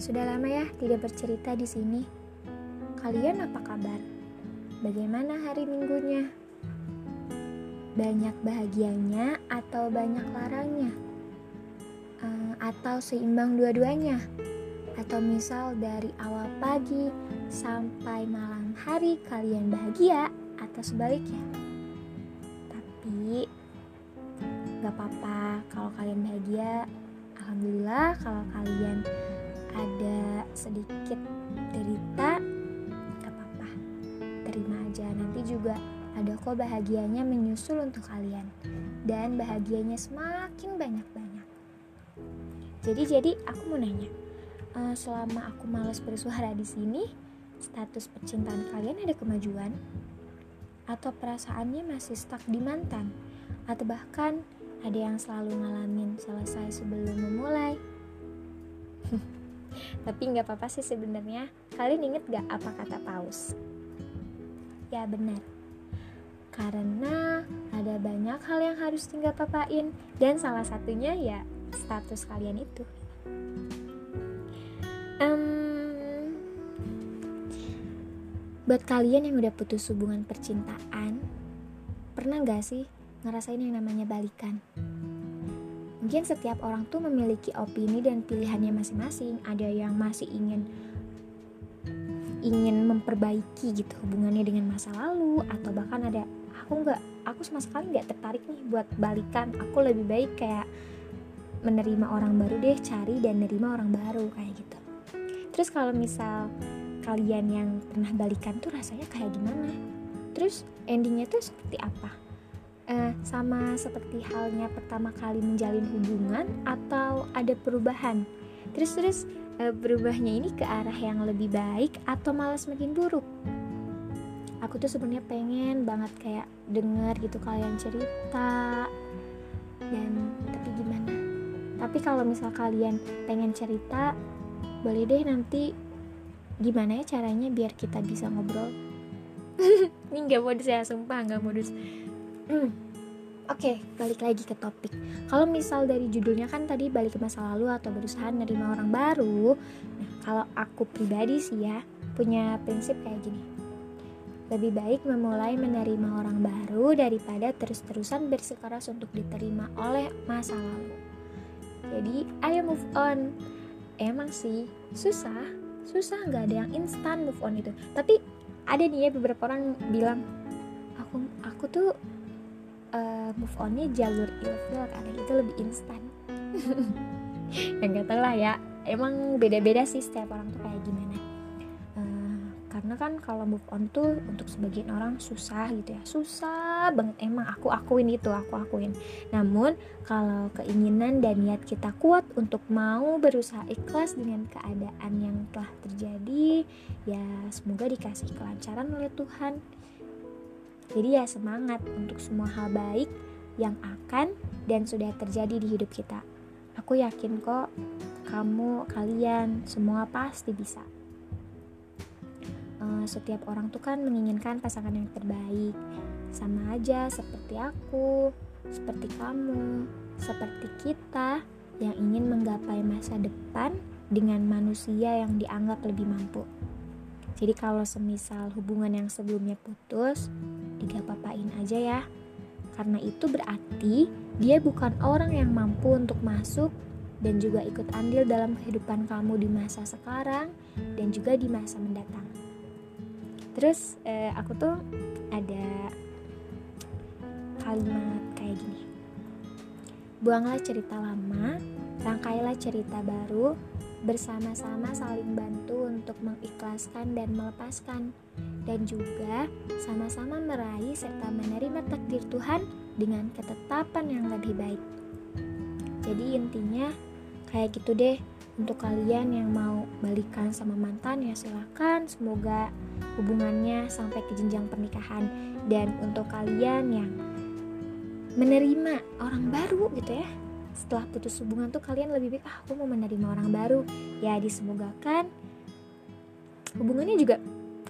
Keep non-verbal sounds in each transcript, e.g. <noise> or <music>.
Sudah lama ya tidak bercerita di sini. Kalian apa kabar? Bagaimana hari minggunya? Banyak bahagianya atau banyak larangnya? Uh, atau seimbang dua-duanya? Atau misal dari awal pagi sampai malam hari kalian bahagia atau sebaliknya? Tapi gak apa-apa kalau kalian bahagia. Alhamdulillah kalau kalian ada sedikit derita gak apa-apa. Terima aja. Nanti juga ada kok bahagianya menyusul untuk kalian. Dan bahagianya semakin banyak-banyak. Jadi jadi aku mau nanya uh, selama aku malas bersuara di sini status percintaan kalian ada kemajuan? Atau perasaannya masih stuck di mantan? Atau bahkan ada yang selalu ngalamin selesai sebelum memulai <laughs> Tapi nggak apa-apa sih sebenarnya. Kalian inget gak apa kata Paus? Ya benar. Karena ada banyak hal yang harus tinggal papain dan salah satunya ya status kalian itu. Um, buat kalian yang udah putus hubungan percintaan, pernah gak sih ngerasain yang namanya balikan? Mungkin setiap orang tuh memiliki opini dan pilihannya masing-masing. Ada yang masih ingin ingin memperbaiki gitu hubungannya dengan masa lalu atau bahkan ada aku nggak aku sama sekali nggak tertarik nih buat balikan. Aku lebih baik kayak menerima orang baru deh cari dan menerima orang baru kayak gitu. Terus kalau misal kalian yang pernah balikan tuh rasanya kayak gimana? Terus endingnya tuh seperti apa eh, sama seperti halnya pertama kali menjalin hubungan atau ada perubahan? Terus terus eh, berubahnya ini ke arah yang lebih baik atau malah semakin buruk? Aku tuh sebenarnya pengen banget kayak denger gitu kalian cerita. Dan tapi gimana? Tapi kalau misal kalian pengen cerita boleh deh nanti gimana ya caranya biar kita bisa ngobrol? <laughs> Ini nggak modus ya sumpah nggak modus Hmm. Oke, okay, balik lagi ke topik. Kalau misal dari judulnya kan tadi balik ke masa lalu atau berusaha menerima orang baru. Nah, kalau aku pribadi sih ya, punya prinsip kayak gini. Lebih baik memulai menerima orang baru daripada terus-terusan bersikeras untuk diterima oleh masa lalu. Jadi, ayo move on. Emang sih, susah. Susah nggak ada yang instan move on itu. Tapi ada nih ya beberapa orang bilang, aku aku tuh uh, move onnya jalur ilfil karena itu lebih instan. <laughs> Ya nggak tahu lah ya. Emang beda-beda sih setiap orang tuh kayak gimana. Uh, karena kan kalau move on tuh untuk sebagian orang susah gitu ya. Susah banget. Emang aku akuin itu aku akuin. Namun kalau keinginan dan niat kita kuat untuk mau berusaha ikhlas dengan keadaan yang telah terjadi ya semoga dikasih kelancaran oleh Tuhan jadi ya semangat untuk semua hal baik yang akan dan sudah terjadi di hidup kita. Aku yakin kok kamu, kalian, semua pasti bisa. Uh, setiap orang tuh kan menginginkan pasangan yang terbaik. Sama aja seperti aku, seperti kamu, seperti kita yang ingin menggapai masa depan dengan manusia yang dianggap lebih mampu. Jadi kalau semisal hubungan yang sebelumnya putus, tiga papain aja ya. Karena itu berarti dia bukan orang yang mampu untuk masuk dan juga ikut andil dalam kehidupan kamu di masa sekarang dan juga di masa mendatang. Terus eh, aku tuh ada kalimat kayak gini. Buanglah cerita lama, rangkailah cerita baru, bersama-sama saling bantu untuk mengikhlaskan dan melepaskan. Dan juga sama-sama meraih serta menerima takdir Tuhan dengan ketetapan yang lebih baik. Jadi intinya kayak gitu deh untuk kalian yang mau balikan sama mantan ya silahkan semoga hubungannya sampai ke jenjang pernikahan. Dan untuk kalian yang menerima orang baru gitu ya setelah putus hubungan tuh kalian lebih baik ah aku mau menerima orang baru. Ya disemogakan hubungannya juga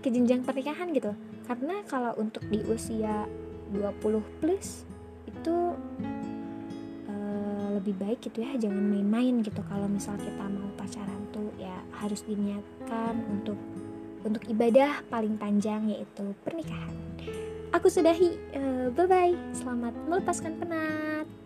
ke jenjang pernikahan gitu. Karena kalau untuk di usia 20 plus itu uh, lebih baik gitu ya jangan main-main gitu. Kalau misal kita mau pacaran tuh ya harus diniatkan untuk untuk ibadah paling panjang yaitu pernikahan. Aku sudahi uh, bye bye selamat melepaskan penat